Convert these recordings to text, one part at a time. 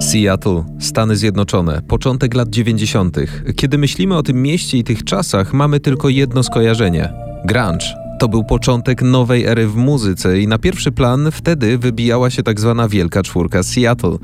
Seattle, Stany Zjednoczone, początek lat 90. Kiedy myślimy o tym mieście i tych czasach, mamy tylko jedno skojarzenie: grunge. To był początek nowej ery w muzyce i na pierwszy plan wtedy wybijała się tak zwana wielka czwórka Seattle: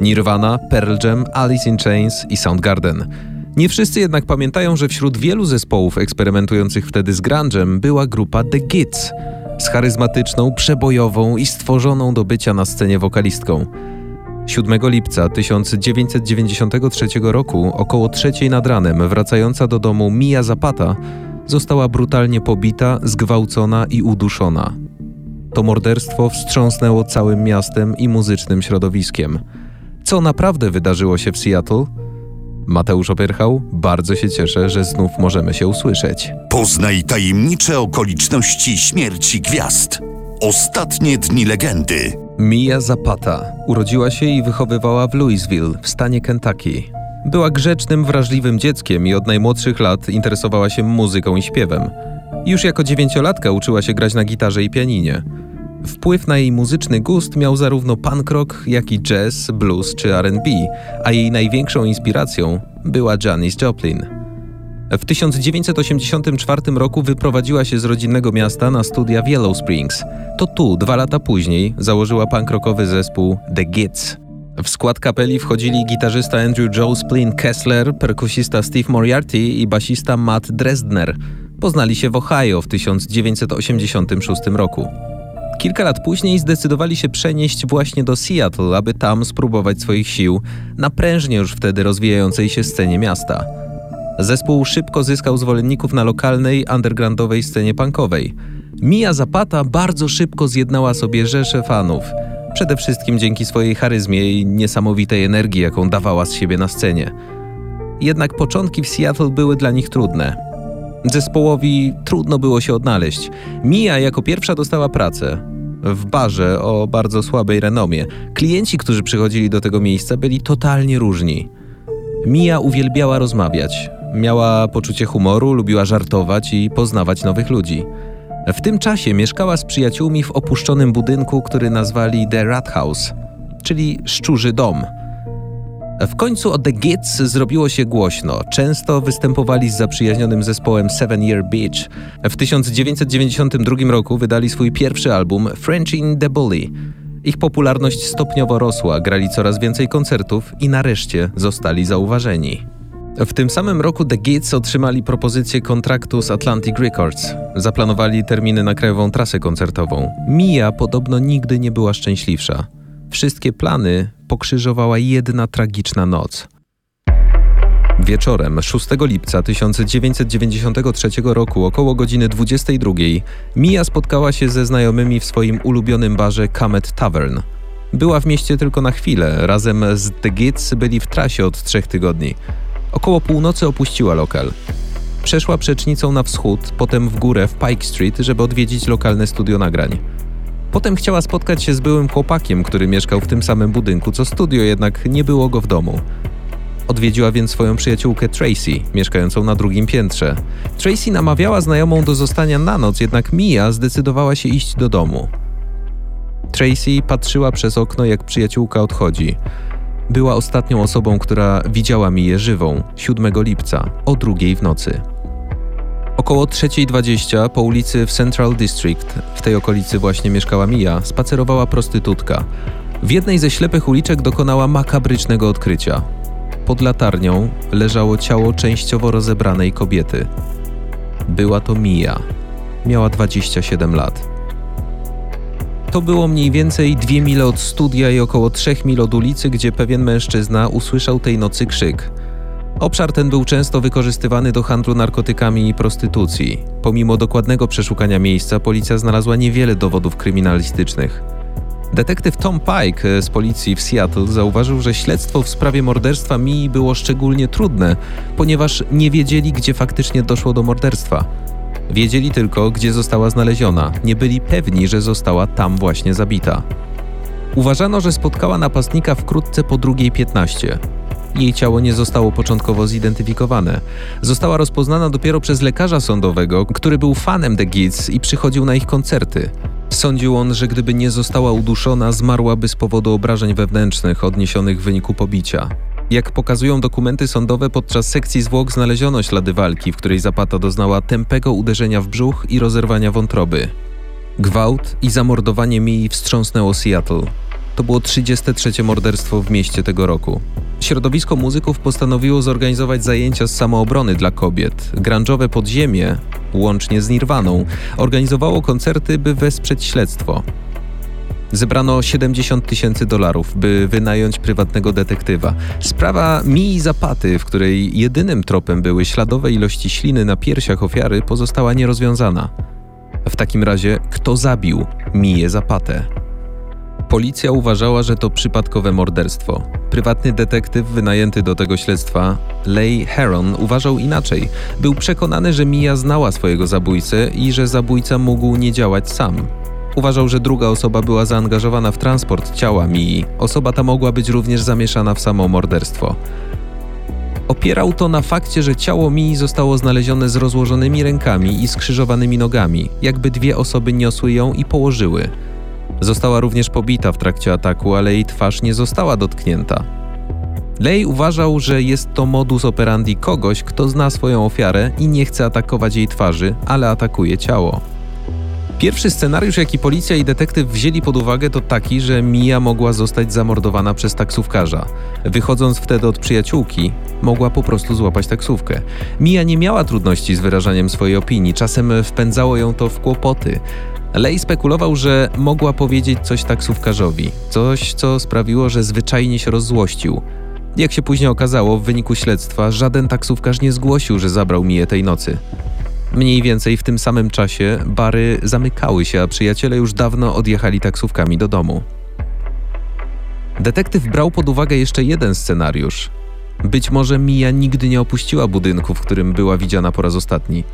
Nirvana, Pearl Jam, Alice in Chains i Soundgarden. Nie wszyscy jednak pamiętają, że wśród wielu zespołów eksperymentujących wtedy z grunge'em była grupa The Gits z charyzmatyczną, przebojową i stworzoną do bycia na scenie wokalistką. 7 lipca 1993 roku, około trzeciej nad ranem, wracająca do domu Mia Zapata, została brutalnie pobita, zgwałcona i uduszona. To morderstwo wstrząsnęło całym miastem i muzycznym środowiskiem. Co naprawdę wydarzyło się w Seattle? Mateusz Opierchał, bardzo się cieszę, że znów możemy się usłyszeć. Poznaj tajemnicze okoliczności śmierci gwiazd. Ostatnie dni legendy. Mia Zapata urodziła się i wychowywała w Louisville w stanie Kentucky. Była grzecznym, wrażliwym dzieckiem i od najmłodszych lat interesowała się muzyką i śpiewem. Już jako dziewięciolatka uczyła się grać na gitarze i pianinie. Wpływ na jej muzyczny gust miał zarówno punk rock, jak i jazz, blues czy R&B, a jej największą inspiracją była Janis Joplin. W 1984 roku wyprowadziła się z rodzinnego miasta na studia w Yellow Springs. To tu, dwa lata później, założyła punk rockowy zespół The Gits. W skład kapeli wchodzili gitarzysta Andrew Joe Splin Kessler, perkusista Steve Moriarty i basista Matt Dresdner. Poznali się w Ohio w 1986 roku. Kilka lat później zdecydowali się przenieść właśnie do Seattle, aby tam spróbować swoich sił na prężnie już wtedy rozwijającej się scenie miasta. Zespół szybko zyskał zwolenników na lokalnej, undergroundowej scenie punkowej. Mia Zapata bardzo szybko zjednała sobie rzesze fanów, przede wszystkim dzięki swojej charyzmie i niesamowitej energii, jaką dawała z siebie na scenie. Jednak początki w Seattle były dla nich trudne. Zespołowi trudno było się odnaleźć. Mia jako pierwsza dostała pracę. W barze o bardzo słabej renomie. Klienci, którzy przychodzili do tego miejsca, byli totalnie różni. Mia uwielbiała rozmawiać. Miała poczucie humoru, lubiła żartować i poznawać nowych ludzi. W tym czasie mieszkała z przyjaciółmi w opuszczonym budynku, który nazwali The Rat House, czyli szczurzy dom. W końcu o The Gits zrobiło się głośno. Często występowali z zaprzyjaźnionym zespołem Seven Year Beach. W 1992 roku wydali swój pierwszy album French in the Bully. Ich popularność stopniowo rosła, grali coraz więcej koncertów i nareszcie zostali zauważeni. W tym samym roku The Gits otrzymali propozycję kontraktu z Atlantic Records. Zaplanowali terminy na krajową trasę koncertową. Mia podobno nigdy nie była szczęśliwsza. Wszystkie plany pokrzyżowała jedna tragiczna noc. Wieczorem 6 lipca 1993 roku około godziny 22 Mia spotkała się ze znajomymi w swoim ulubionym barze Kamet Tavern. Była w mieście tylko na chwilę, razem z The Gits byli w trasie od trzech tygodni. Około północy opuściła lokal. Przeszła przecznicą na wschód, potem w górę w Pike Street, żeby odwiedzić lokalne studio nagrań. Potem chciała spotkać się z byłym chłopakiem, który mieszkał w tym samym budynku co studio, jednak nie było go w domu. Odwiedziła więc swoją przyjaciółkę Tracy, mieszkającą na drugim piętrze. Tracy namawiała znajomą do zostania na noc, jednak Mia zdecydowała się iść do domu. Tracy patrzyła przez okno, jak przyjaciółka odchodzi. Była ostatnią osobą, która widziała Miję żywą 7 lipca o drugiej w nocy. Około 3.20 po ulicy w Central District, w tej okolicy właśnie mieszkała Mia, spacerowała prostytutka. W jednej ze ślepych uliczek dokonała makabrycznego odkrycia. Pod latarnią leżało ciało częściowo rozebranej kobiety. Była to Mia. Miała 27 lat. To było mniej więcej dwie mile od studia i około trzech mil od ulicy, gdzie pewien mężczyzna usłyszał tej nocy krzyk. Obszar ten był często wykorzystywany do handlu narkotykami i prostytucji. Pomimo dokładnego przeszukania miejsca, policja znalazła niewiele dowodów kryminalistycznych. Detektyw Tom Pike z policji w Seattle zauważył, że śledztwo w sprawie morderstwa Mii było szczególnie trudne, ponieważ nie wiedzieli, gdzie faktycznie doszło do morderstwa. Wiedzieli tylko, gdzie została znaleziona, nie byli pewni, że została tam właśnie zabita. Uważano, że spotkała napastnika wkrótce po drugiej 15. Jej ciało nie zostało początkowo zidentyfikowane. Została rozpoznana dopiero przez lekarza sądowego, który był fanem The Gits i przychodził na ich koncerty. Sądził on, że gdyby nie została uduszona, zmarłaby z powodu obrażeń wewnętrznych odniesionych w wyniku pobicia. Jak pokazują dokumenty sądowe, podczas sekcji zwłok znaleziono ślady walki, w której Zapata doznała tępego uderzenia w brzuch i rozerwania wątroby. Gwałt i zamordowanie Mii wstrząsnęło Seattle. To było 33. morderstwo w mieście tego roku. Środowisko muzyków postanowiło zorganizować zajęcia z samoobrony dla kobiet. Grunge'owe podziemie, łącznie z Nirwaną, organizowało koncerty, by wesprzeć śledztwo. Zebrano 70 tysięcy dolarów, by wynająć prywatnego detektywa. Sprawa Mii Zapaty, w której jedynym tropem były śladowe ilości śliny na piersiach ofiary, pozostała nierozwiązana. W takim razie, kto zabił Miję Zapatę? Policja uważała, że to przypadkowe morderstwo. Prywatny detektyw wynajęty do tego śledztwa, Leigh Heron, uważał inaczej. Był przekonany, że Mia znała swojego zabójcę i że zabójca mógł nie działać sam. Uważał, że druga osoba była zaangażowana w transport ciała Mii. Osoba ta mogła być również zamieszana w samo morderstwo. Opierał to na fakcie, że ciało Mii zostało znalezione z rozłożonymi rękami i skrzyżowanymi nogami, jakby dwie osoby niosły ją i położyły. Została również pobita w trakcie ataku, ale jej twarz nie została dotknięta. Lej uważał, że jest to modus operandi kogoś, kto zna swoją ofiarę i nie chce atakować jej twarzy, ale atakuje ciało. Pierwszy scenariusz, jaki policja i detektyw wzięli pod uwagę, to taki, że Mia mogła zostać zamordowana przez taksówkarza. Wychodząc wtedy od przyjaciółki, mogła po prostu złapać taksówkę. Mia nie miała trudności z wyrażaniem swojej opinii, czasem wpędzało ją to w kłopoty. Lej spekulował, że mogła powiedzieć coś taksówkarzowi, coś, co sprawiło, że zwyczajnie się rozzłościł. Jak się później okazało, w wyniku śledztwa żaden taksówkarz nie zgłosił, że zabrał Miję tej nocy. Mniej więcej w tym samym czasie bary zamykały się, a przyjaciele już dawno odjechali taksówkami do domu. Detektyw brał pod uwagę jeszcze jeden scenariusz. Być może Mia nigdy nie opuściła budynku, w którym była widziana po raz ostatni.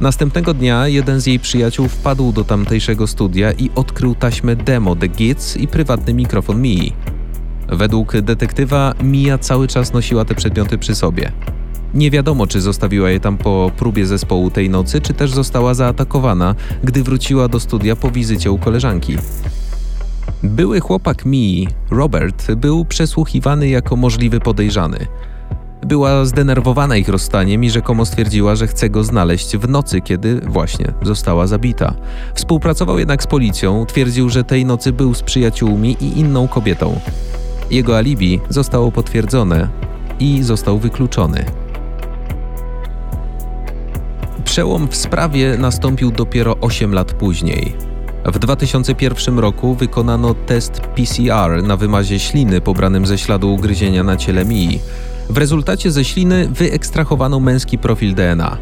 Następnego dnia jeden z jej przyjaciół wpadł do tamtejszego studia i odkrył taśmę demo The Gits i prywatny mikrofon Mii. Według detektywa Mia cały czas nosiła te przedmioty przy sobie. Nie wiadomo, czy zostawiła je tam po próbie zespołu tej nocy, czy też została zaatakowana, gdy wróciła do studia po wizycie u koleżanki. Były chłopak Mii, Robert, był przesłuchiwany jako możliwy podejrzany. Była zdenerwowana ich rozstaniem i rzekomo stwierdziła, że chce go znaleźć w nocy, kiedy właśnie została zabita. Współpracował jednak z policją, twierdził, że tej nocy był z przyjaciółmi i inną kobietą. Jego alibi zostało potwierdzone i został wykluczony. Przełom w sprawie nastąpił dopiero 8 lat później. W 2001 roku wykonano test PCR na wymazie śliny pobranym ze śladu ugryzienia na ciele Mii. W rezultacie ze śliny wyekstrahowano męski profil DNA.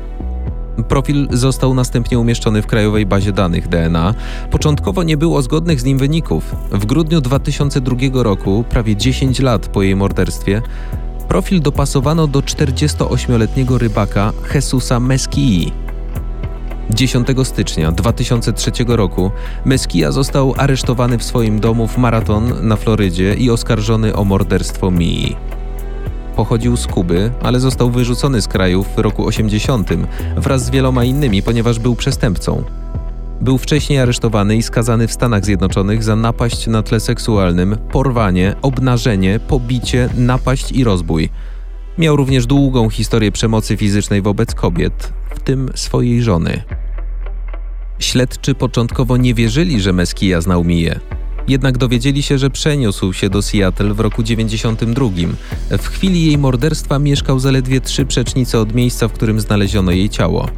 Profil został następnie umieszczony w krajowej bazie danych DNA. Początkowo nie było zgodnych z nim wyników. W grudniu 2002 roku, prawie 10 lat po jej morderstwie, profil dopasowano do 48-letniego rybaka Jesusa Meskii. 10 stycznia 2003 roku Meskia został aresztowany w swoim domu w Maraton na Florydzie i oskarżony o morderstwo Mii. Pochodził z Kuby, ale został wyrzucony z kraju w roku 80 wraz z wieloma innymi, ponieważ był przestępcą. Był wcześniej aresztowany i skazany w Stanach Zjednoczonych za napaść na tle seksualnym, porwanie, obnażenie, pobicie, napaść i rozbój. Miał również długą historię przemocy fizycznej wobec kobiet, w tym swojej żony. Śledczy początkowo nie wierzyli, że Meskia znał Miję. Jednak dowiedzieli się, że przeniósł się do Seattle w roku 92. W chwili jej morderstwa mieszkał zaledwie trzy przecznice od miejsca, w którym znaleziono jej ciało.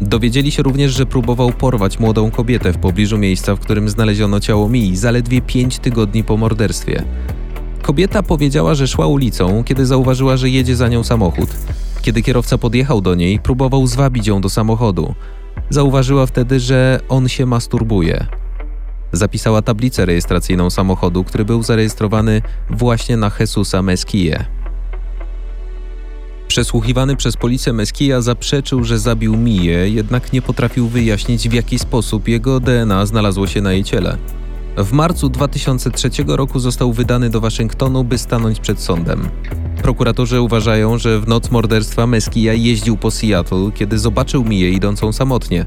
Dowiedzieli się również, że próbował porwać młodą kobietę w pobliżu miejsca, w którym znaleziono ciało Mii, zaledwie pięć tygodni po morderstwie. Kobieta powiedziała, że szła ulicą, kiedy zauważyła, że jedzie za nią samochód. Kiedy kierowca podjechał do niej, próbował zwabić ją do samochodu. Zauważyła wtedy, że on się masturbuje. Zapisała tablicę rejestracyjną samochodu, który był zarejestrowany właśnie na Jesusa Mesquille. Przesłuchiwany przez policję Mesquilla zaprzeczył, że zabił Miję, jednak nie potrafił wyjaśnić, w jaki sposób jego DNA znalazło się na jej ciele. W marcu 2003 roku został wydany do Waszyngtonu, by stanąć przed sądem. Prokuratorzy uważają, że w noc morderstwa Mesquilla jeździł po Seattle, kiedy zobaczył Miję idącą samotnie.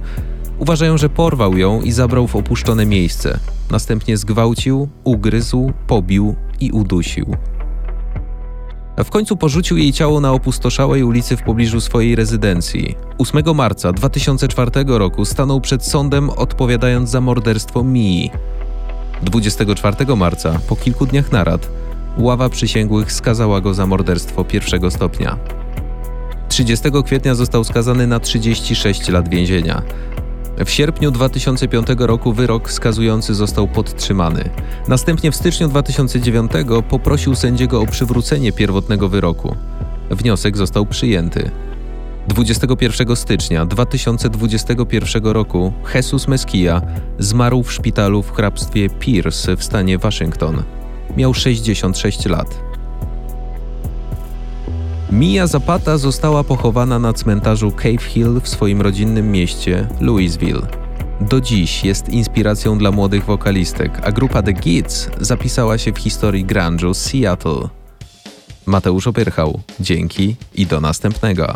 Uważają, że porwał ją i zabrał w opuszczone miejsce. Następnie zgwałcił, ugryzł, pobił i udusił. W końcu porzucił jej ciało na opustoszałej ulicy w pobliżu swojej rezydencji. 8 marca 2004 roku stanął przed sądem odpowiadając za morderstwo Mii. 24 marca, po kilku dniach narad, ława przysięgłych skazała go za morderstwo pierwszego stopnia. 30 kwietnia został skazany na 36 lat więzienia. W sierpniu 2005 roku wyrok skazujący został podtrzymany. Następnie w styczniu 2009 poprosił sędziego o przywrócenie pierwotnego wyroku. Wniosek został przyjęty. 21 stycznia 2021 roku Jesus Mesquia zmarł w szpitalu w hrabstwie Pierce w stanie Waszyngton. Miał 66 lat. Mia Zapata została pochowana na cmentarzu Cave Hill w swoim rodzinnym mieście Louisville. Do dziś jest inspiracją dla młodych wokalistek, a grupa The Gits zapisała się w historii grunge'u Seattle. Mateusz Opierchał, dzięki i do następnego.